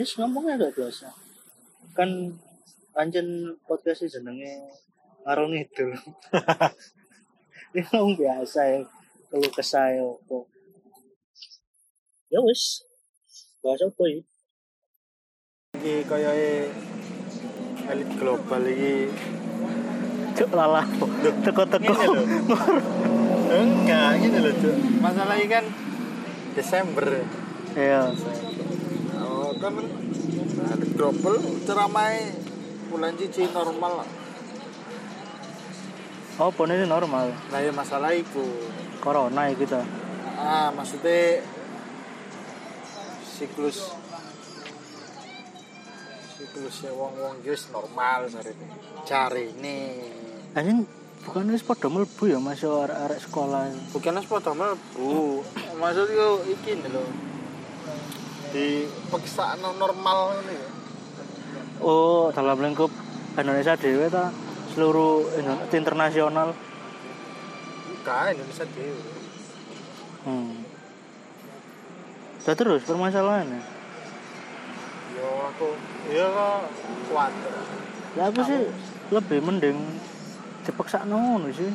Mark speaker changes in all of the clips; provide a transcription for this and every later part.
Speaker 1: Wis ngomongnya gak biasa. Kan anjen podcast jenenge ngarung itu. Ini ngomong biasa ya. Kalau kesah ya apa. Ya wis. Bahasa apa ya?
Speaker 2: Iki koyoke elit global iki
Speaker 1: Cuk lalah. Teko-teko.
Speaker 2: Ngene lho. enggak gini loh Cuk. Masalah ini kan Desember.
Speaker 1: Iya.
Speaker 2: Kan elit global ceramai bulan cici normal.
Speaker 1: Oh, pun ini normal.
Speaker 2: Nah, ya masalah iku.
Speaker 1: Corona ya kita.
Speaker 2: Ah, maksudnya siklus siklusnya wong-wong guys normal cari cari ini
Speaker 1: Anjing bukan wis padha mlebu ya masuk arek-arek sekolah.
Speaker 2: bukan es pada mlebu maksudnya iki nih loh di peksaan normal ini
Speaker 1: Oh, dalam lingkup Indonesia dewe ta seluruh Indo- internasional.
Speaker 2: bukan Indonesia dewe
Speaker 1: Hmm. Udah terus permasalahannya.
Speaker 2: yo aku yo kok kuat
Speaker 1: Lah aku sih lebih mending dipaksa ngono sih.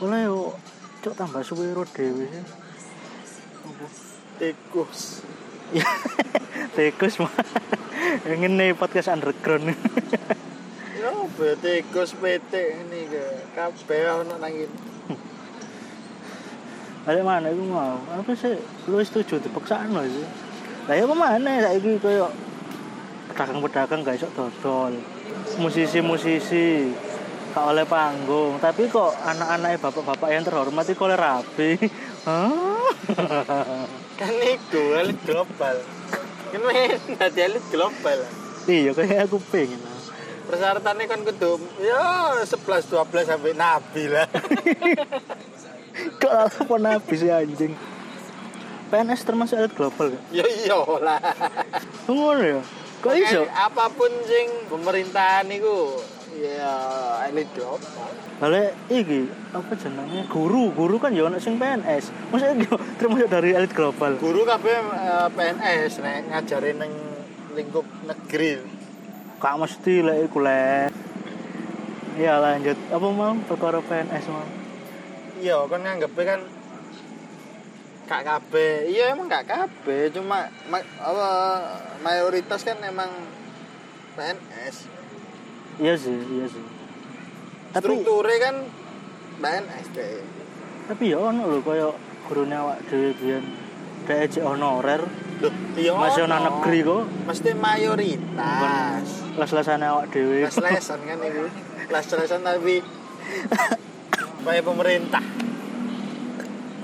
Speaker 1: Oleh yo cuk tambah suwe dhewe sih.
Speaker 2: tikus
Speaker 1: Tikus mah. Ngene podcast underground.
Speaker 2: yo be tikus PT ini ke kabeh ono nang ini
Speaker 1: Balik mana iku mau? Apa sih? Lu setuju dipaksa no sih. Lah ya kemana saiki koyo pedagang-pedagang gak iso dodol. Musisi-musisi gak oleh panggung, tapi kok anak-anak bapak-bapak yang terhormat itu oleh rabi.
Speaker 2: Kan itu elit global kan main dadi elit global
Speaker 1: iya, kayak aku pengen.
Speaker 2: persyaratannya kan kudu ya 11 12 sampai nabi lah
Speaker 1: Kok apa nabi sih anjing? PNS termasuk elit global gak?
Speaker 2: ya lah
Speaker 1: Ngono ya? Kok iso?
Speaker 2: Apa pun sing pemerintahan itu ya elit global
Speaker 1: Balik iki apa jenenge guru guru kan ya ono sing PNS maksudnya termasuk dari elit global.
Speaker 2: Guru kabeh eh, PNS nek ngajarin neng lingkup negeri.
Speaker 1: Kak mesti lek iku lek. Ya lanjut. Apa mau perkara PNS mau
Speaker 2: iya kan nganggepe kan kak kabeh. Iya emang kak kabeh. Cuma ma- apa mayoritas kan emang PNS
Speaker 1: iya sih iya sih. Tapi
Speaker 2: strukturnya kan PNS deh
Speaker 1: tapi ya ono lho kaya gurune awak dhewe biyen. Dhek cek honorer.
Speaker 2: Loh, iya
Speaker 1: masih ono negeri kok.
Speaker 2: Mesti mayoritas.
Speaker 1: Les-lesane awak dhewe.
Speaker 2: Les-lesan kan itu les-lesan tapi kayak pemerintah.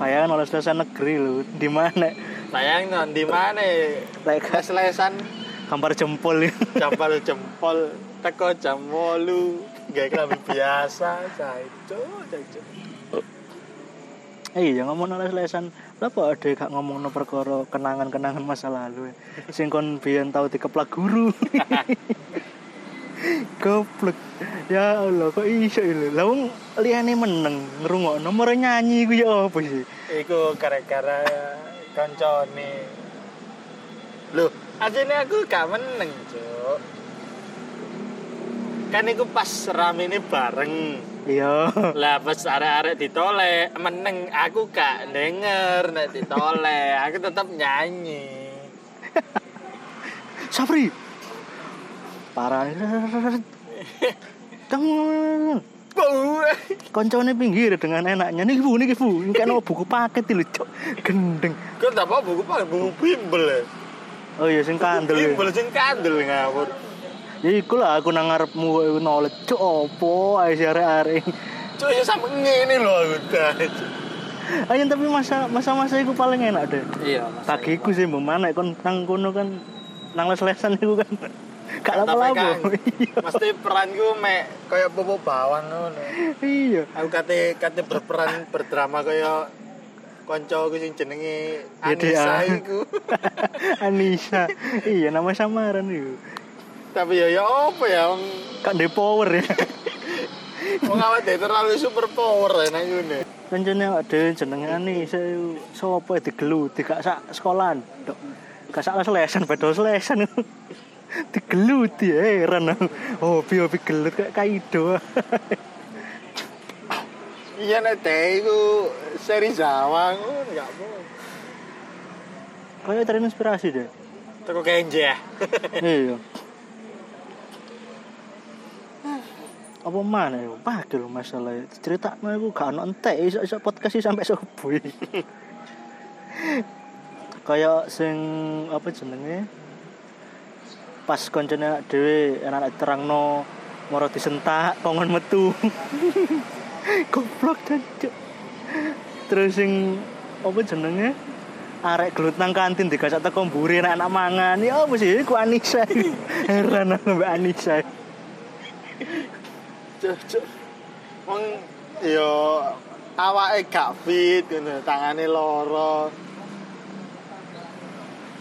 Speaker 1: Bayangan les-lesan negeri lho di mana?
Speaker 2: Bayang non di mana?
Speaker 1: Lek
Speaker 2: les-lesan
Speaker 1: gambar jempol ya.
Speaker 2: Jempol jempol teko jam wolu. Gak kelambi biasa caico caico
Speaker 1: Iya ngomong les-lesan Kenapa ada gak ngomong perkara kenangan-kenangan masa lalu? Sing kon biyen tau dikeplak guru. Goblok. Ya Allah kok iso lho Lah wong liyane meneng ngrungokno nomor nyanyi ku ya apa sih?
Speaker 2: Iku gara-gara koncone Loh, aslinya aku gak meneng, Cuk. Kan iku pas rame ini bareng.
Speaker 1: Iya
Speaker 2: Lah pas arek-arek ditoleh, meneng aku gak denger nek ditoleh. Aku tetap nyanyi.
Speaker 1: Sapri Parah Kamu. Koncone pinggir dengan enaknya Nih bu, nih bu Ini kayak buku paket cok Gendeng
Speaker 2: tak apa buku apa? Buku bimbel.
Speaker 1: Oh iya sing kandel ya
Speaker 2: Bimbel sing kandel ngawur.
Speaker 1: Ya iku lah aku nang ngarepmu iku noleh cuk opo ae si arek-arek.
Speaker 2: Cuk ya sampe ngene lho aku.
Speaker 1: Ayo tapi masa masa-masa iku paling enak deh.
Speaker 2: Iya,
Speaker 1: Kagiku sih mbok mana kon nang kono kan nang les-lesan iku kan. Gak. Iya.
Speaker 2: Mesti peranku mek kaya popo bawang ngono.
Speaker 1: Iya.
Speaker 2: Aku kate kate berperan berdrama kaya koncoku sing jenenge
Speaker 1: Ya, dia.
Speaker 2: iku.
Speaker 1: Anissa. Iya nama samaran iku.
Speaker 2: Tapi ya ya apa ya wong
Speaker 1: Kak de power ya.
Speaker 2: wong awake dhewe terlalu super power ya nang ngene.
Speaker 1: Kancane awak dhewe jenenge Anissa iku sapa digeluti gak sak sekolahan. Dok. gak salah selesan bedo selesan digeluti heran aku. hobi hobi gelut kayak kaido
Speaker 2: iya nek teh iku seri Jawa ngono gak apa
Speaker 1: kayak terinspirasi deh
Speaker 2: teko kenje ya?
Speaker 1: Iya. Apa mana ya padahal masalah cerita no aku gak ono entek iso iso podcast sampai subuh kayak sing apa jenenge? Pas koncone dhewe anak terangno moro disentak kongon metu goblok dan terus sing apa jenenge? Arek gelut nang kantin digasak teko mburi nek anak mangan. Ya apa sih? Ku Anissa. Heran aku mbak Anissa.
Speaker 2: Cuk cuk. Wong yo awake gak fit ngono tangane loro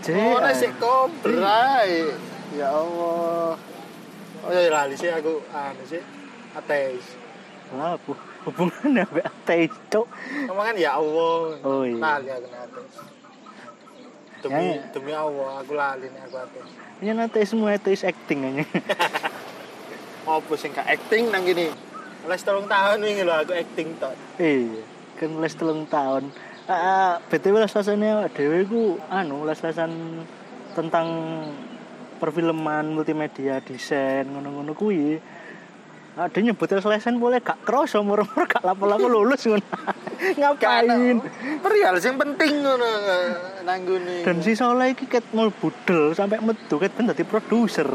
Speaker 2: Oh, nek sik kobra. Ya Allah. Oh ya lali sih aku anu sih ateis.
Speaker 1: Lah, apa hubungannya mbak ateis cok
Speaker 2: kan ya Allah.
Speaker 1: Oh, iya.
Speaker 2: Lali aku nek ateis. Demi
Speaker 1: Ya.
Speaker 2: demi Allah aku lali nek aku ateis.
Speaker 1: ini nanti semua ateis acting aja
Speaker 2: Apa sing gak acting nang gini? Les tolong tahun wingi lho aku acting tok.
Speaker 1: iya kan les telung tahun ah btw les lesannya dewe ku anu les lesan tentang perfilman multimedia desain ngono-ngono kuwi ada nyebut les lesan boleh gak kroso murmur gak lapo-lapo lulus ngono ngapain
Speaker 2: Perihal sing penting ngono nang gune.
Speaker 1: dan si Soleh iki ket mau budel sampai metu ket ben dadi produser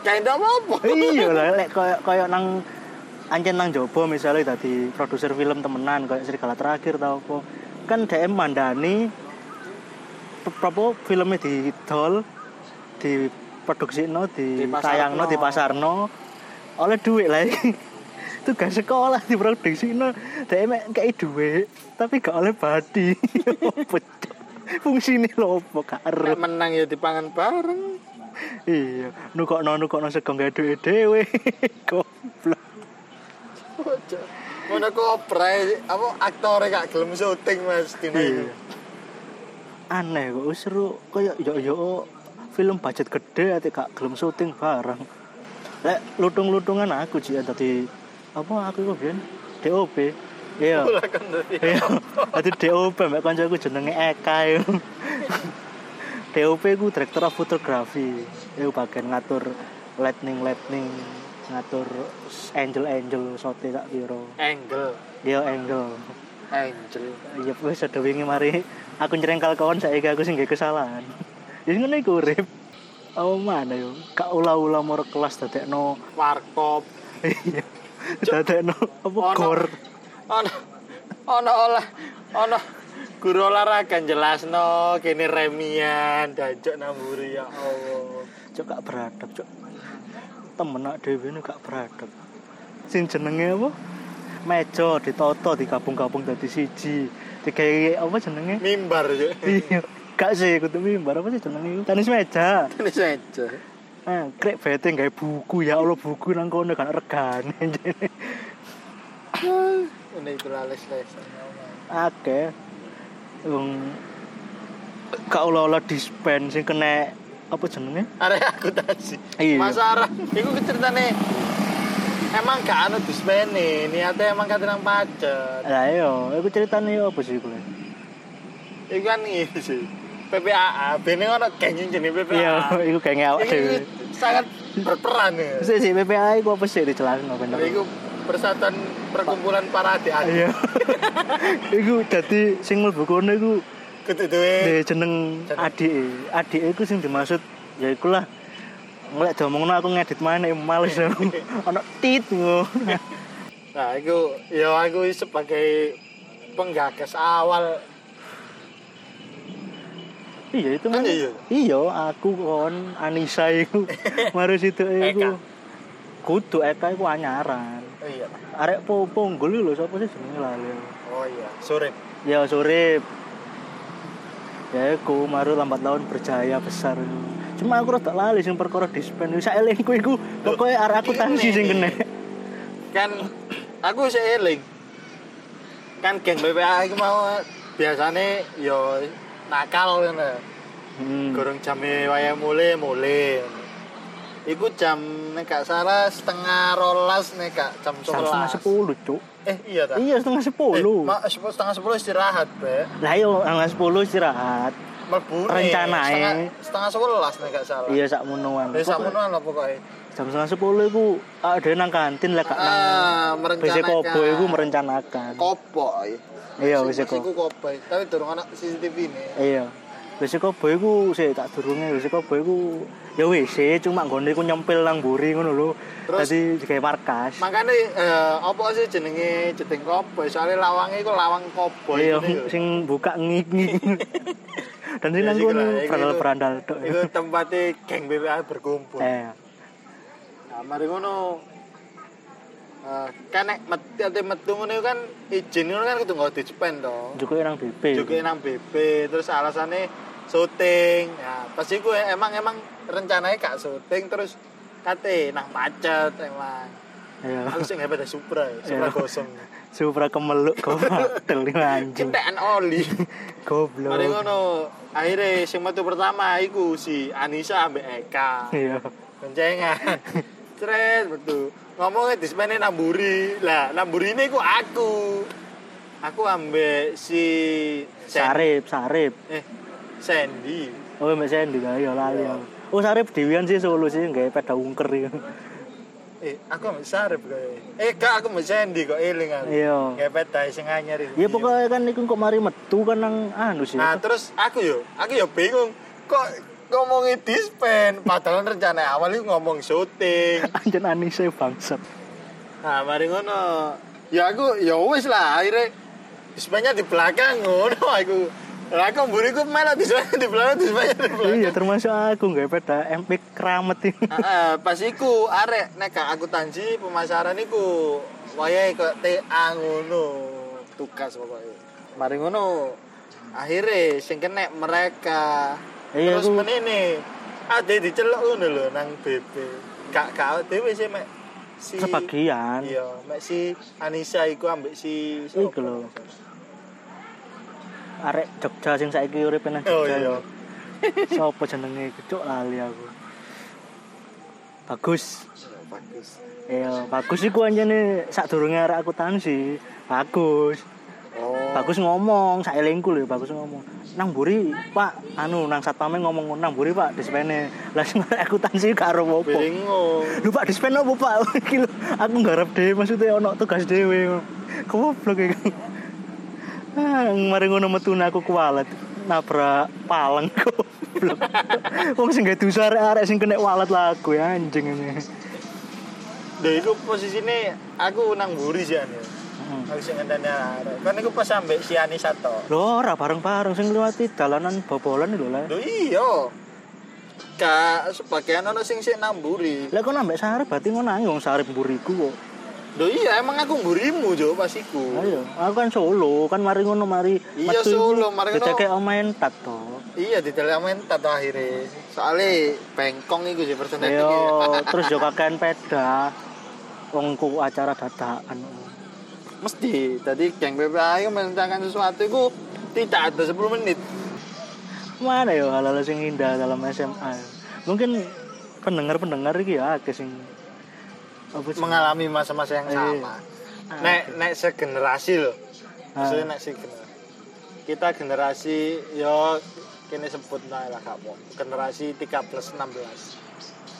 Speaker 2: kayak ndak apa-apa.
Speaker 1: iya lah lek koyo koyo nang ancen nang jobo misalnya tadi produser film temenan kayak serigala terakhir tau apa kan DM mandani p- apa filmnya di dol di produksi no di
Speaker 2: Dipasarno.
Speaker 1: tayangno di pasarno oleh duit lah tugas sekolah di produksi no DM kayak duit tapi gak oleh badi. Fungsi ini lopo gak
Speaker 2: Nek menang ya dipangan bareng.
Speaker 1: iya nukokno nukokno sego gak duit dhewe. Goblok.
Speaker 2: Ngono kopra apa aktore gak gelem syuting Mas dina
Speaker 1: Iya. aneh kok seru. Kaya yo yo film budget gede ati gak gelem syuting bareng lek lutung-lutungan aku sih tadi apa aku kok biyen DOP iya. Iya. Tadi DOP mbak kancaku jenenge Eka DOP ku director of photography. Itu bagian ngatur lightning lightning ngatur angel angel sote tak piro
Speaker 2: Angle,
Speaker 1: dia angle.
Speaker 2: Angel.
Speaker 1: Iya wis ada wingi mari. Aku nyerengkal kawan saiki aku sing gak kesalahan. Ya ngono iku urip. Oh mana yo, gak ula-ula moro kelas dadekno
Speaker 2: Warkop.
Speaker 1: iya. Dadekno apa
Speaker 2: Ono.
Speaker 1: gor.
Speaker 2: Ono ono olah ono guru olahraga jelasno kene remian dancuk namburi ya Allah.
Speaker 1: Cok gak beradab, cok. Temen nak dhewe ini gak beradab. Sing jenenge apa? Meja ditoto digabung-gabung dadi siji. Digawe apa jenenge?
Speaker 2: Mimbar yo.
Speaker 1: Iya. Gak sih, kudu mimbar apa sih jenenge iku? Tenis meja.
Speaker 2: Ini saja.
Speaker 1: Ah, krek bete gawe buku ya Allah buku nang kono kan regane jene.
Speaker 2: Ini itu lales-les.
Speaker 1: Akeh. Wong gak olah-olah dispen sing kena apa jenenge?
Speaker 2: Arek aku tadi.
Speaker 1: Iya.
Speaker 2: Mas Arah, iku ceritane emang gak anu dispene, niate emang kate nang pacet.
Speaker 1: Lah iya, iku ceritane apa sih kuwi?
Speaker 2: Iku kan ini sih. PPAA, bene ono geng yang jenis PPAA.
Speaker 1: Iya, iku kayaknya awak dhewe.
Speaker 2: sangat berperan ya.
Speaker 1: Sih sih PPA iku apa sih dijelasno bener.
Speaker 2: Iku persatuan perkumpulan para adik-adik.
Speaker 1: Iya. iku dadi sing mlebu kono iku
Speaker 2: Kudu duwe
Speaker 1: de jeneng adik adik iku sing dimaksud ya iku lah ngelek diomongno aku ngedit mana males ono tit ngono
Speaker 2: Nah, iku ya aku sebagai penggagas awal
Speaker 1: iya itu
Speaker 2: kan iya?
Speaker 1: aku kon Anissa iku. Mari situ
Speaker 2: Eka.
Speaker 1: iku kudu Eka iku anyaran.
Speaker 2: Iya.
Speaker 1: arek po ponggol lho sapa sih jenenge lali
Speaker 2: Oh iya, sore.
Speaker 1: ya sore ya iku maru lambat laun berjaya besar cuma aku rada lali sing perkara dispen. Wis elingku iku pokoke arek aku tangsi sing kena
Speaker 2: Kan aku sih eling. Kan geng BPA iku mau biasane yo nakal ngono.
Speaker 1: Hmm.
Speaker 2: Gorong jame wayah mulai mulai. Iku jam nek gak salah setengah rolas nek gak jam
Speaker 1: Jam setengah
Speaker 2: 11.
Speaker 1: 10, Cuk.
Speaker 2: Eh iya ta?
Speaker 1: Iya, setengah
Speaker 2: Eh,
Speaker 1: 10.
Speaker 2: ma- sepuluh- setengah sepuluh istirahat, Be.
Speaker 1: Lah iya, setengah 10 istirahat.
Speaker 2: Mlebu
Speaker 1: Rencanae.
Speaker 2: setengah setengah sebelas nek gak salah.
Speaker 1: Iya, sak monoan.
Speaker 2: Wis sakmono lah pokoknya.
Speaker 1: Jam setengah 10 iku ada nang kantin lah gak nang
Speaker 2: Ah,
Speaker 1: BC
Speaker 2: merencanakan.
Speaker 1: Kobo iku merencanakan.
Speaker 2: Koboy.
Speaker 1: Iya,
Speaker 2: wis
Speaker 1: iku.
Speaker 2: Iku kobe, tapi durung ana CCTV ne.
Speaker 1: Iya. Wis iku kobe iku sik tak durunge wis iku kobe iku ya wis cuma gone iku nyempil nang buri ngono lho. Dadi digawe markas.
Speaker 2: Makane eh opo sih jenenge jeting kobe? Soale lawange iku lawang kobe
Speaker 1: Iya, sing buka ngiki. Dan sing nang kono perandal-perandal tok.
Speaker 2: Iku tempat geng BPA berkumpul. Nah, mari ngono Eh, kan nek metu ate metu kan izin ngono kan kudu nggo dispen to.
Speaker 1: juga nang BP.
Speaker 2: Juga nang BP terus alasannya syuting. Ya, pas iku emang emang rencananya gak syuting terus kate nang macet emang.
Speaker 1: Iya.
Speaker 2: Aku sing hebat ya Supra, ya, Supra
Speaker 1: Iya.
Speaker 2: kosong.
Speaker 1: Supra kemeluk goblok anjing.
Speaker 2: Kentekan oli.
Speaker 1: Goblok.
Speaker 2: Mari ngono, akhirnya sing metu pertama iku si Anissa ambek Eka.
Speaker 1: Iya.
Speaker 2: Boncengan. Cret betul. Ngomongnya dispene namburi. Lah, namburi ini ku aku. Aku ambek si Sen-
Speaker 1: Sarip, Sarip.
Speaker 2: Eh, Sandy.
Speaker 1: Oh, Mbak Sandy kan ya lali. Oh, Sarip dewian sih solo sih gawe peda ungker iku.
Speaker 2: Eh, aku ambek Sarip kae. Eh, gak aku ambek Sandy kok eling aku.
Speaker 1: Iya.
Speaker 2: Kayak peta sing anyar itu.
Speaker 1: Ya pokoknya kan iku kok mari metu kan nang anu sih.
Speaker 2: Nah, terus aku yo, aku yo bingung. Kok ngomongin dispen padahal rencana awal itu ngomong syuting.
Speaker 1: Anjen Anise bangsat.
Speaker 2: Nah, mari ngono. Ya aku ya wis lah akhirnya dispennya di belakang ngono aku. Lah aku mburiku malah dispennya di belakang, dispennya di belakang.
Speaker 1: Iya, termasuk aku gawe peda MP keramet ini.
Speaker 2: Heeh, pas iku arek nek aku tanji pemasaran iku wayahe kok TA ngono. Tugas pokoknya. Mari ngono. Akhirnya sing kena mereka.
Speaker 1: Iya,
Speaker 2: Terus
Speaker 1: aku-
Speaker 2: menene ada diceluk ngono lho nang BP. Gak gak dhewe sih mek si
Speaker 1: Sebagian.
Speaker 2: Iya, mek si Anissa iku ambek si
Speaker 1: Iku lho. Arek Jogja sing saiki urip nang
Speaker 2: Oh
Speaker 1: Jogja.
Speaker 2: iya.
Speaker 1: Sopo jenenge Cuk lali aku. Bagus.
Speaker 2: Bagus.
Speaker 1: Iya, bagus iku anjene sadurunge arek akuntansi. Bagus.
Speaker 2: Oh.
Speaker 1: Bagus ngomong, sak elingku lho bagus ngomong. Nang mburi, Pak, anu nang satpame ngomong nang mburi, Pak, dispene. Lah sing arek akuntansi karo opo.
Speaker 2: Bingung.
Speaker 1: Lu Pak dispen apa Pak? Iki lho, aku nggarap dhewe maksudnya ono tugas dhewe. Goblok iki. Ah, mari ngono metune aku kualat nabrak palang goblok. Wong sing gak dosa arek-arek sing kena walet lah aku ya anjing ini.
Speaker 2: Lho iku posisine aku nang mburi sih ane.
Speaker 1: Heeh.
Speaker 2: Aku sing ngenteni arek. Kan iku pas ambek si Anissa to.
Speaker 1: Lho ora bareng-bareng sing liwati dalanan bobolan lho lah.
Speaker 2: Lho iya. Ka sebagian ono sing sik nang mburi.
Speaker 1: Lah kok nambah sarep berarti ngono nang wong sarep mburiku kok.
Speaker 2: Lho iya emang aku mburimu jo pas iku.
Speaker 1: Ayo, aku kan Solo, kan mari ngono mari
Speaker 2: Iya, Solo, mari ngono.
Speaker 1: dicekek omahen tat to.
Speaker 2: Iya di telemen tato akhirnya. Soalnya bengkong iku sih personel
Speaker 1: Yo,
Speaker 2: iki.
Speaker 1: terus yo kakean peda. Wong acara dadakan.
Speaker 2: Mesti tadi geng itu merencanakan sesuatu itu tidak ada 10 menit.
Speaker 1: Mana yo hal-hal sing indah dalam SMA. Mungkin pendengar-pendengar iki ya akeh sing?
Speaker 2: Mengalami masa-masa yang
Speaker 1: Iya.
Speaker 2: sama. Nek nek segenerasi loh.
Speaker 1: Ah.
Speaker 2: Maksudnya nek segenerasi. Kita generasi yo kini sebut lah lah kamu. Generasi 3 plus 16.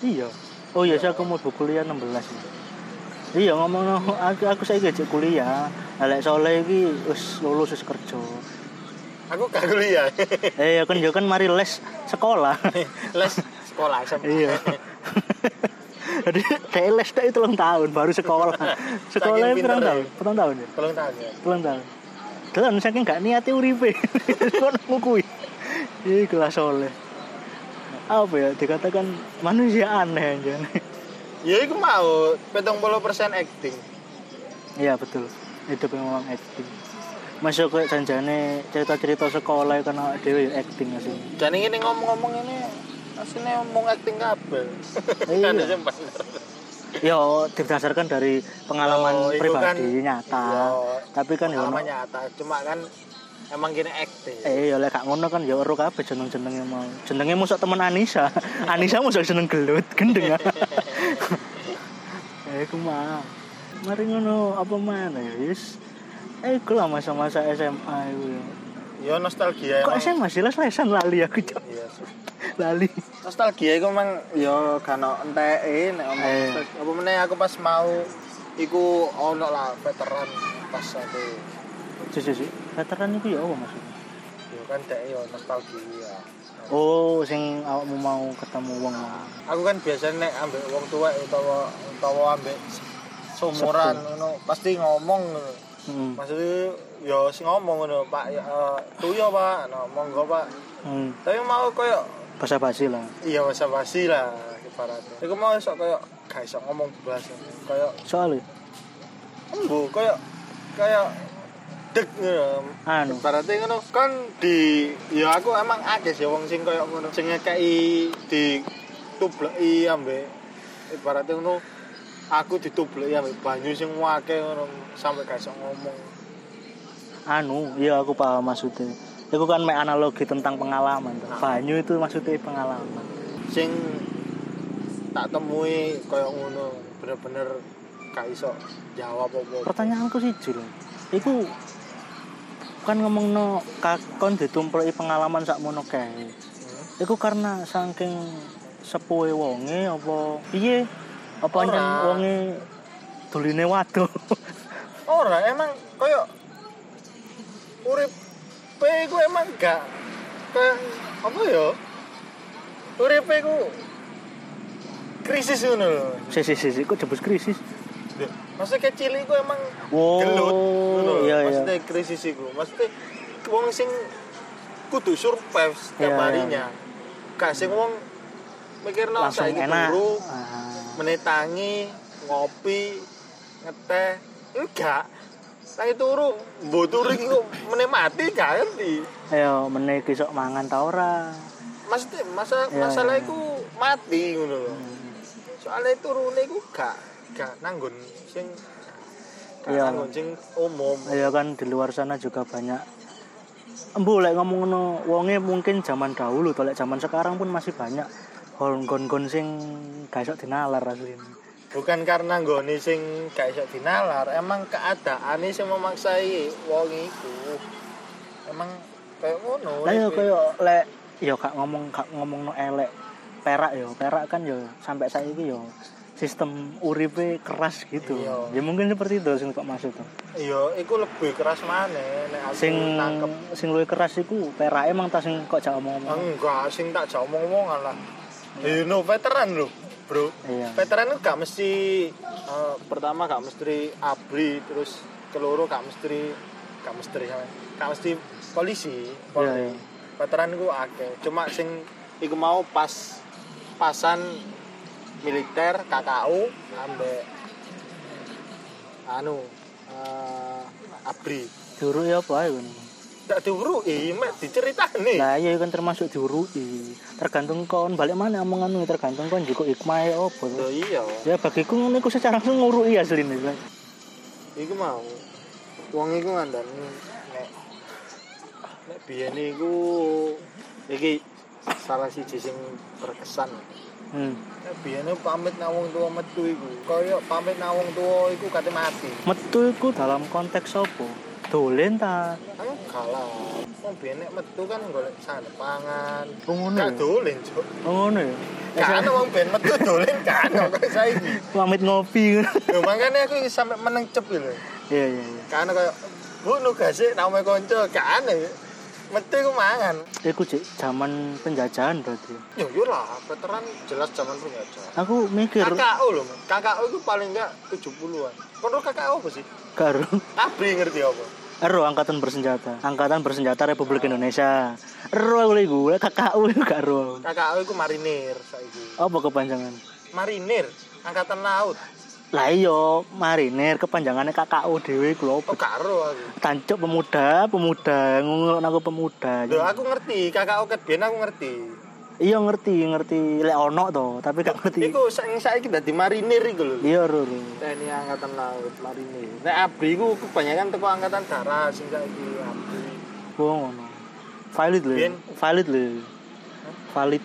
Speaker 1: Iya. Oh iya, saya aku mau bu kuliah 16 ya. Iya ngomong aku aku saya gak kuliah. Lek soleh iki wis lulus wis kerja.
Speaker 2: Aku gak kuliah.
Speaker 1: Eh ya kan yo kan mari les sekolah.
Speaker 2: Les sekolah SMA.
Speaker 1: iya. Jadi saya les tak itu ulang tahun baru sekolah. Sekolah
Speaker 2: Saking
Speaker 1: pirang
Speaker 2: pinter
Speaker 1: tahun?
Speaker 2: ya.
Speaker 1: Petang tahun ya?
Speaker 2: Tolong tanya.
Speaker 1: Petang tahun. Dalam saking gak niati uripe. Kok ngukui. Ini kelas soleh. Apa ya dikatakan manusia aneh aja.
Speaker 2: Ya iku mau 70% acting.
Speaker 1: Iya betul. Hidup memang acting. Masuk kayak janjane cerita-cerita sekolah kan dhewe ya acting asli.
Speaker 2: Dan ini ngomong-ngomong ini aslinya ngomong acting kabel.
Speaker 1: Iya.
Speaker 2: Ada yang bener.
Speaker 1: Ya didasarkan dari pengalaman
Speaker 2: Oh, itu
Speaker 1: pribadi
Speaker 2: kan-
Speaker 1: nyata.
Speaker 2: Iya.
Speaker 1: Tapi kan ya
Speaker 2: Pengalaman nyata. Cuma kan emang gini aktif
Speaker 1: Eh, ya lek gak ngono kan ya ero kabeh jeneng-jenenge mau. Jenenge mosok temen Anissa. Anissa mosok jeneng gelut, gendeng. eh, ku mah. Mari ngono apa mana ya, wis. Eh, lah masa-masa SMA iku ya.
Speaker 2: ya nostalgia
Speaker 1: Kok
Speaker 2: emang
Speaker 1: SMA sih lesan lali aku, Cok.
Speaker 2: iya.
Speaker 1: Lali.
Speaker 2: nostalgia iku emang ya kan enteke nek omong
Speaker 1: Eh.
Speaker 2: apa meneh aku pas mau iku ono lah veteran pas aku
Speaker 1: Si si si. Veteran iku ya apa maksudnya?
Speaker 2: ya kan dek ya nostalgia
Speaker 1: Oh, sing awakmu mau ketemu wong.
Speaker 2: aku kan biasanya nek ambek wong tua utawa utawa ambek seumuran ngono pasti ngomong ngono.
Speaker 1: Hmm.
Speaker 2: maksudnya ya sing ngomong ngono Pak ya eh, tuyo Pak no, monggo Pak
Speaker 1: Hmm.
Speaker 2: tapi mau koyo
Speaker 1: Basa-basi lah.
Speaker 2: iya basa basi lah ibaratnya iku mau sok koyo gak iso ngomong blas koyo
Speaker 1: Soalnya
Speaker 2: embu koyo koyo deg ngono
Speaker 1: anu,
Speaker 2: ibaratnya ngono kan di ya aku emang akeh sih wong sing koyo ngono sing ngekeki di tubleki ambek ibaratnya ngono aku ditubleki ambek banyu sing wake ngono sampai gak iso ngomong
Speaker 1: anu, iya aku paham maksudnya. Itu kan mek analogi tentang pengalaman. tuh. Banyu itu maksudnya pengalaman.
Speaker 2: sing tak temui koyo ngono bener-bener gak iso jawab apa
Speaker 1: Pertanyaanku sih jujur. Iku kan ngomong no kakon ditumpleki pengalaman sak mono kae. Iku karena saking sepuhe wonge apa piye? Apa nyen wonge duline waduh.
Speaker 2: ora emang koyo urip pe iku emang gak kayak apa ya urip iku krisis ngono lho
Speaker 1: si si si, kok jebus krisis.
Speaker 2: Loh, maksudnya kecil iku emang
Speaker 1: Wow,
Speaker 2: gelut ngono lho.
Speaker 1: iya, iya.
Speaker 2: maksudnya krisis iku maksudnya wong sing kudu survive setiap
Speaker 1: Iya, iya.
Speaker 2: harinya gak sing wong mikir no
Speaker 1: Langsung
Speaker 2: saiki
Speaker 1: enak.
Speaker 2: turu
Speaker 1: Ah.
Speaker 2: menetangi ngopi ngeteh enggak Lagi turu, mbok turu iki kok meneh mati gak ngerti.
Speaker 1: Ayo meneh iki sok mangan ta ora?
Speaker 2: Maksudnya masa
Speaker 1: Iya,
Speaker 2: masalah
Speaker 1: iya.
Speaker 2: iku mati ngono lho. Soalnya turune iku gak gak nanggon sing
Speaker 1: Iya.
Speaker 2: nanggon sing umum.
Speaker 1: Ya kan di luar sana juga banyak Embu lek ngomong ngono wonge mungkin zaman dahulu to lek zaman sekarang pun masih banyak gon-gon sing gak iso dinalar asline.
Speaker 2: Bukan karena nggone sing gak iso dinalar, emang keadaane sing memaksai wong iku. Emang kayak ngono.
Speaker 1: Lah
Speaker 2: iki.
Speaker 1: koyo lek yo gak ngomong gak ngomong no elek perak yo perak kan yo sampai saiki yo sistem uripe keras gitu.
Speaker 2: Iya.
Speaker 1: Ya mungkin seperti itu sing kok maksud tuh.
Speaker 2: Iya, iku lebih keras maneh nek aku
Speaker 1: Sing
Speaker 2: nangkep.
Speaker 1: sing luwih keras iku perak emang ta sing kok jak omong-omong.
Speaker 2: Enggak, sing tak jauh omong-omongan lah. You know, veteran lho, bro.
Speaker 1: Iya.
Speaker 2: Veteran itu gak mesti eh, pertama gak mesti abri, terus keloro gak mesti gak mesti gak mesti polisi. polri.
Speaker 1: Iya, iya.
Speaker 2: Veteran itu akeh. Cuma sing iku mau pas pasan militer KKU ambek anu eh, abri.
Speaker 1: Juru ya apa ngono.
Speaker 2: Tak diuruki, mek diceritani.
Speaker 1: Nah, iya kan termasuk diuruti. Tergantung kon balik mana omonganmu tergantung kon juga hikmah opo.
Speaker 2: Loh iya.
Speaker 1: Ya bagiku ngono iku secara langsung nguruki asline.
Speaker 2: Iku mau wong iku ngandani nek nek biyen iku iki salah siji sing berkesan.
Speaker 1: Hmm.
Speaker 2: Biyen pamit nang wong tuwa metu iku, kaya pamit nang wong tuwa iku kate mati.
Speaker 1: Metu iku dalam konteks opo? Dolen ta?
Speaker 2: Enggak lah. Wong nek metu kan golek sandep pangan.
Speaker 1: Oh, ngono
Speaker 2: Gak
Speaker 1: ya?
Speaker 2: dolen, Cuk.
Speaker 1: Oh ngono ya.
Speaker 2: Gak ana wong biyen metu dolen ana kaya saiki.
Speaker 1: Pamit ngopi.
Speaker 2: Lho makane aku sampe meneng cep lho.
Speaker 1: Iya iya iya.
Speaker 2: Kan kaya Bu nugase name kanca gak ana. Metu iku mangan.
Speaker 1: Iku cek zaman penjajahan berarti.
Speaker 2: Ya yo lah, veteran jelas zaman penjajah.
Speaker 1: Aku mikir
Speaker 2: KKO loh. KKO itu paling enggak 70-an. Kontrol KKO apa sih?
Speaker 1: karo
Speaker 2: Abri ngerti apa?
Speaker 1: Ero angkatan bersenjata. Angkatan bersenjata Republik Indonesia. Ero aku iku, KKU iku gak ero.
Speaker 2: KKO itu marinir saiki.
Speaker 1: Apa kepanjangan?
Speaker 2: Marinir, angkatan laut.
Speaker 1: Lah iya, marinir kepanjangannya KKU dhewe iku lho.
Speaker 2: Oh, karo aku.
Speaker 1: Tancuk pemuda, pemuda, ngulon aku pemuda.
Speaker 2: Loh, aku ngerti, KKO ket biyen aku ngerti.
Speaker 1: Iya ngerti, ngerti lek ono to, tapi gak ngerti.
Speaker 2: Iku saiki saiki dadi marinir iku lho.
Speaker 1: Iya. Ro.
Speaker 2: TNI angkatan laut marinir. Nek abri iku kebanyakan teko angkatan darat sing saiki abri.
Speaker 1: Oh ngono. Valid lho. Valid lho. Valid.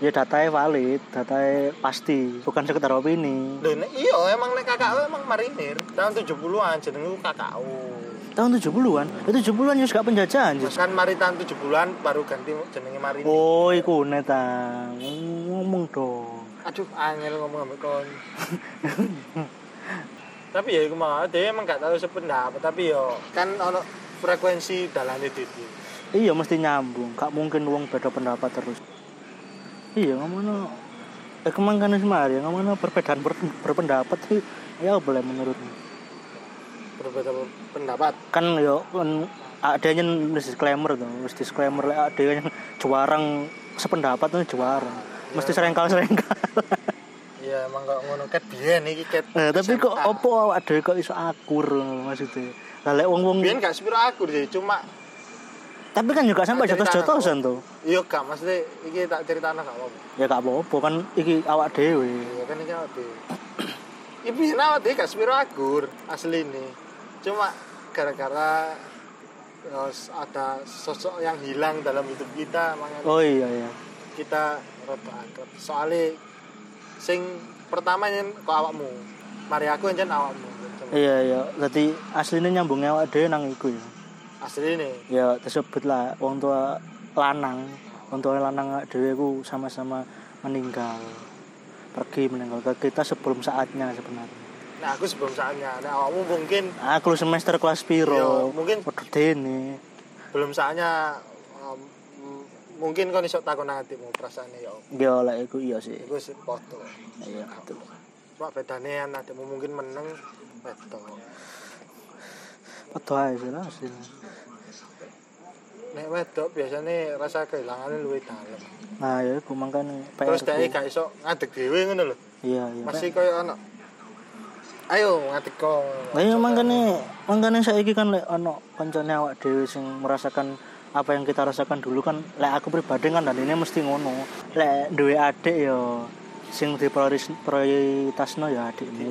Speaker 1: Ya datanya valid, datanya pasti, bukan sekedar opini.
Speaker 2: Lho iya emang nek kakakku emang marinir. Tahun 70-an jenengku kakakku.
Speaker 1: Tahun 70-an. Itu 70-an ya gak penjajahan, Jis.
Speaker 2: Kan mari tahun 70-an baru ganti jenenge marinir.
Speaker 1: Oh, iku neta. Ngomong dong.
Speaker 2: Aduh, angel ngomong ambek kon. tapi ya iku mau dia emang gak tahu sependapat tapi yo kan ono frekuensi dalane didi.
Speaker 1: Iya mesti nyambung, gak mungkin wong beda pendapat terus. Iya ngomongno eh kemangkan semari ngomongno perbedaan ber- berpendapat sih ya boleh menurutmu.
Speaker 2: Berbeda pendapat.
Speaker 1: Kan yo kan adanya nulis disclaimer tuh, nulis disclaimer lek adanya juarang sependapat tuh juarang. Mesti serengkal serengkal.
Speaker 2: Iya emang gak ngono ket biyen iki ket.
Speaker 1: Nah, tapi kok opo dhewe kok iso akur maksudnya. Lah lek wong-wong
Speaker 2: biyen gak sepiro aku sih, cuma
Speaker 1: tapi kan juga sampai
Speaker 2: cerita
Speaker 1: jotos-jotosan tuh.
Speaker 2: iya gak maksudnya iki tak ceritana gak apa-apa.
Speaker 1: Ya gak apa-apa kan iki awak dhewe.
Speaker 2: Iya kan iki awake. Iki biyen awake gak sepiro akur asli ini. Cuma gara-gara ada sosok yang hilang dalam hidup kita makanya
Speaker 1: Oh iya iya.
Speaker 2: kita rada akrab. Soalnya sing pertama yang kok awakmu. Mari aku yang awakmu.
Speaker 1: Iya iya. Dadi aslinya nyambungnya awak dhewe nang iku ya.
Speaker 2: Asli ini.
Speaker 1: Ya tersebut lah wong tua lanang, wong tua lanang dhewe ku sama-sama meninggal. Pergi meninggal ke kita sebelum saatnya sebenarnya.
Speaker 2: Nah aku sebelum saatnya. Nah awakmu mungkin
Speaker 1: Aku semester kelas
Speaker 2: Iya,
Speaker 1: piro?
Speaker 2: mungkin
Speaker 1: Waduh dene.
Speaker 2: belum saatnya um, mungkin kau iso takon nang atimu perasaane ya.
Speaker 1: Ya lek iku iya sih.
Speaker 2: Iku sih foto.
Speaker 1: Iya betul.
Speaker 2: Cuma bedane yang atimu mungkin meneng wedo.
Speaker 1: Padha ae sih lah aslinya.
Speaker 2: Nek wedok biasanya rasa kehilangannya luwih dalam.
Speaker 1: Nah ya iku mangkane PR.
Speaker 2: Terus dhek gak iso ngadeg dhewe ngono lho.
Speaker 1: Iya iya.
Speaker 2: Masih koyo ono. Ayo ngadeg kok.
Speaker 1: Lah iya mangkane mangkane saiki kan lek ono kancane awak dhewe sing merasakan apa yang kita rasakan dulu kan lek aku pribadi kan dan ini mesti ngono. Lek duwe adik ya sing diprioritas prioritasno ya adik ini.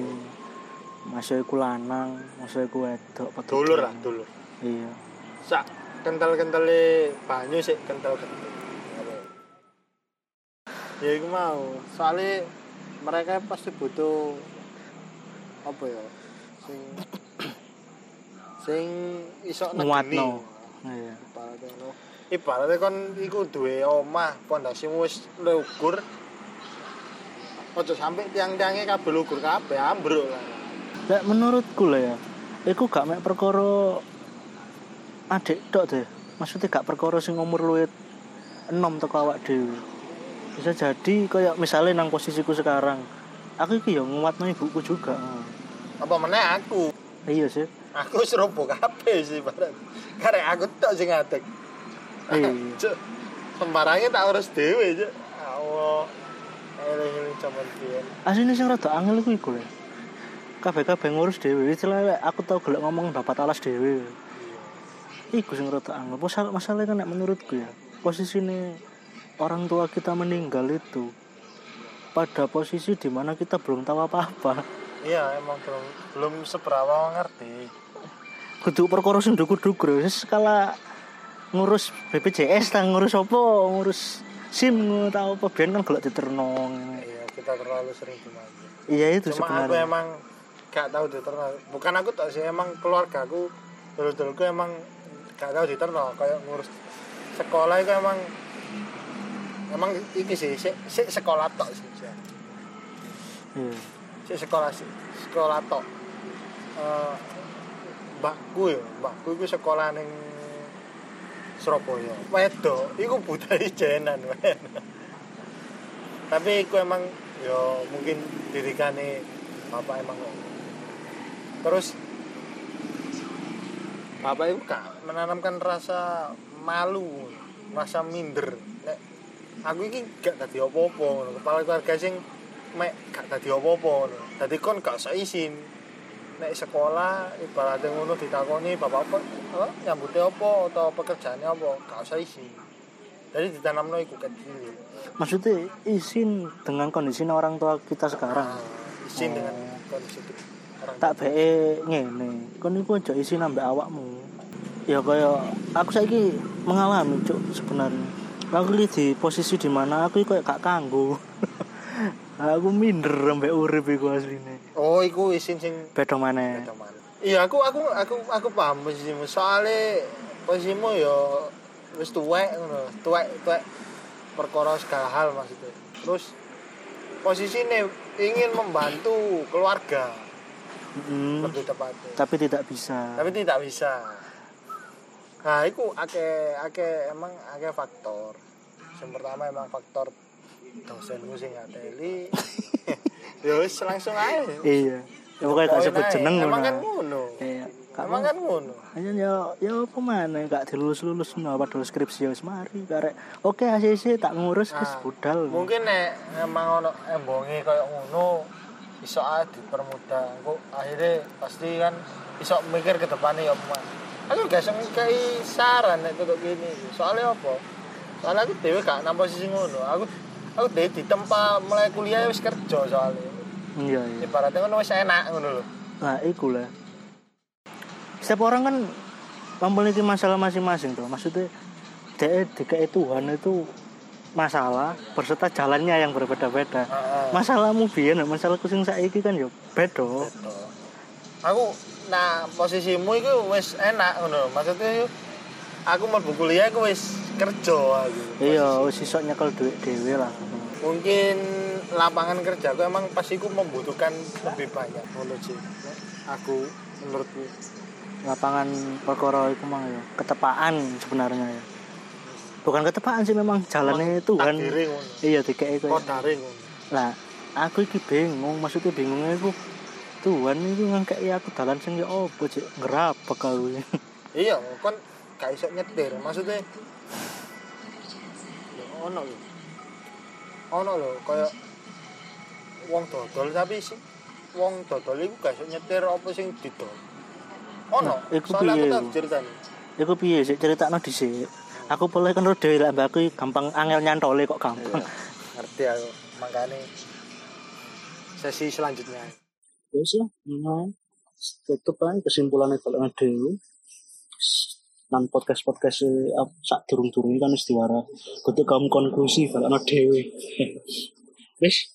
Speaker 1: Masih iku lanang, masih iku wedok.
Speaker 2: Dulur lah,
Speaker 1: dulur. Iya.
Speaker 2: Sak kental-kentale banyu sih kental-kental. Ya iku mau. Soalnya mereka pasti butuh apa ya? Sing sing iso negeni.
Speaker 1: Nguatno. Iya.
Speaker 2: Ibaratnya. Ibaratnya kon iku duwe omah, pondasimu wis lugur. Ojo sampai tiang-tiangnya kabeh lugur kabeh ambruk lah.
Speaker 1: Lek menurutku lah ya, iku gak mek perkara adik tok deh. Maksudnya gak perkara sing umur luwih enom teko awak dhewe. Bisa jadi kayak misalnya nang posisiku sekarang, aku iki ya nguatno ibuku juga.
Speaker 2: Apa meneh aku?
Speaker 1: Iya sih.
Speaker 2: Aku serobo kabeh sih barang. Karek aku tok sing ngadeg.
Speaker 1: Iya.
Speaker 2: Cuk, sembarangnya tak urus dhewe, Cuk. Allah. Eling-eling jaman biyen.
Speaker 1: Asline sing rada angel iku iku lho. Kabeh-kabeh ngurus dhewe. Istilahnya aku tau gelek ngomong dapat alas dhewe. Iku sing rada angel. Masalah masalahnya kan menurutku ya, posisine orang tua kita meninggal itu pada posisi di mana kita belum tahu apa-apa.
Speaker 2: Iya, emang belum belum seberapa ngerti.
Speaker 1: Kudu perkara sing dukur-dukur wis skala ngurus BPJS ta ngurus apa, ngurus SIM ngono ta apa ben kan gelek diterno.
Speaker 2: Iya, kita terlalu sering dimanja.
Speaker 1: Iya itu
Speaker 2: Cuma aku
Speaker 1: sebenarnya.
Speaker 2: emang gak tahu diterno. Bukan aku tak sih emang keluarga aku dulu-duluku emang gak tahu diterno kayak ngurus sekolah itu emang emang iki sih sik sik sekolah tok sih.
Speaker 1: Iya.
Speaker 2: Sik sekolah sih sekolah tok. Eh mbakku ya, mbakku iku sekolah ning Surabaya. Wedo, iku budaya jenan. Tapi iku emang ya mungkin didikane bapak emang. Terus bapak itu gak menanamkan rasa malu, rasa minder. Nek aku iki gak dadi apa-apa. Kepala keluarga sing mek gak dadi apa-apa. Dadi kon gak usah izin. Nek sekolah ibaratnya ngono ditakoni bapak apa, apa nyambuti apa atau pekerjaannya apa, gak usah izin. Jadi ditanamno iku kecil.
Speaker 1: Maksudnya izin dengan kondisi orang tua kita sekarang.
Speaker 2: Ah, izin dengan kondisi itu.
Speaker 1: Tak be ngene. Kon iku aja izin ambek awakmu. ya kaya aku saiki mengalami cuk sebenarnya. Aku iki di posisi di mana aku iki kayak gak kanggo. Aku minder sampai urip iku asline.
Speaker 2: Oh iku isin sing
Speaker 1: beda maneh.
Speaker 2: Teman iya aku aku aku aku paham posisimu. Soalnya posisimu ya wis tuwek ngono. Tuwek tuwek perkara segala hal maksudnya. Terus posisinya ingin membantu keluarga
Speaker 1: Mm,
Speaker 2: lebih tepatnya.
Speaker 1: Tapi tidak bisa.
Speaker 2: Tapi tidak bisa. Nah itu ake ake emang ake faktor. Yang pertama emang faktor dosenku sing ngateli. Ya wis langsung aja.
Speaker 1: Iya. Ya pokoknya gak sebut jeneng
Speaker 2: emang kan ngono.
Speaker 1: Iya
Speaker 2: emang kan ngono.
Speaker 1: Hanya ya ya apa mana gak dilulus lulus no. Padahal skripsi wis mari karek oke ACC tak ngurus wis
Speaker 2: Ah,
Speaker 1: budal.
Speaker 2: mungkin nek emang ono embonge kayak ngono iso ae dipermudah. Kok akhirnya pasti kan iso mikir ke depannya ya apa aku gak ngekei saran nek tutuk gini. Soalnya apa? Soalnya aku dewe gak nang posisi ngono. Aku aku dewe di tempat mulai kuliah wis kerja soalnya.
Speaker 1: Iya iya.
Speaker 2: Ibaratnya kan wis enak ngono lho.
Speaker 1: Nah iku lah setiap orang kan memiliki masalah masing-masing tuh maksudnya dia DKI Tuhan itu masalah berserta jalannya yang berbeda-beda.
Speaker 2: Heeh.
Speaker 1: masalahmu biyen masalahku sing saiki kan ya beda.
Speaker 2: Betul. aku nah posisimu itu wis enak ngono maksudnya aku mau kuliah aku wis kerja aku.
Speaker 1: Iya wis iso nyekel duit dhewe lah.
Speaker 2: Mungkin lapangan kerja aku emang pasti aku membutuhkan lebih banyak sih aku menurutku.
Speaker 1: Lapangan perkara itu mah ya ketepaan sebenarnya ya bukan ketepaan sih memang. Jalannya Tuhan
Speaker 2: takdire ngono.
Speaker 1: Iya DKI itu lah aku iki bingung maksudnya bingungnya itu Tuhan itu ngangkei aku dalan sing ya opo cek ngerabak aku
Speaker 2: iya kon gak iso nyetir. Maksudnya ya ono lho. Ono lho kaya wong dodol tapi sih wong dodol iku gak iso nyetir apa sing didol. Ono
Speaker 1: Nah, iku
Speaker 2: soalnya aku
Speaker 1: piye?
Speaker 2: tak
Speaker 1: iku?
Speaker 2: ceritani
Speaker 1: Iku piye sih ceritakno dhisik. Aku boleh kan dhewe lah mbak aku gampang angel nyantole kok gampang.
Speaker 2: ngerti aku makanya sesi selanjutnya
Speaker 1: Wis lah, nah, tutup ae kesimpulannya kalau dhewe. Nang podcast-podcast e, ap- sak durung-durung kan wis diwara. Kudu kamu konklusi kalau dhewe. Wis,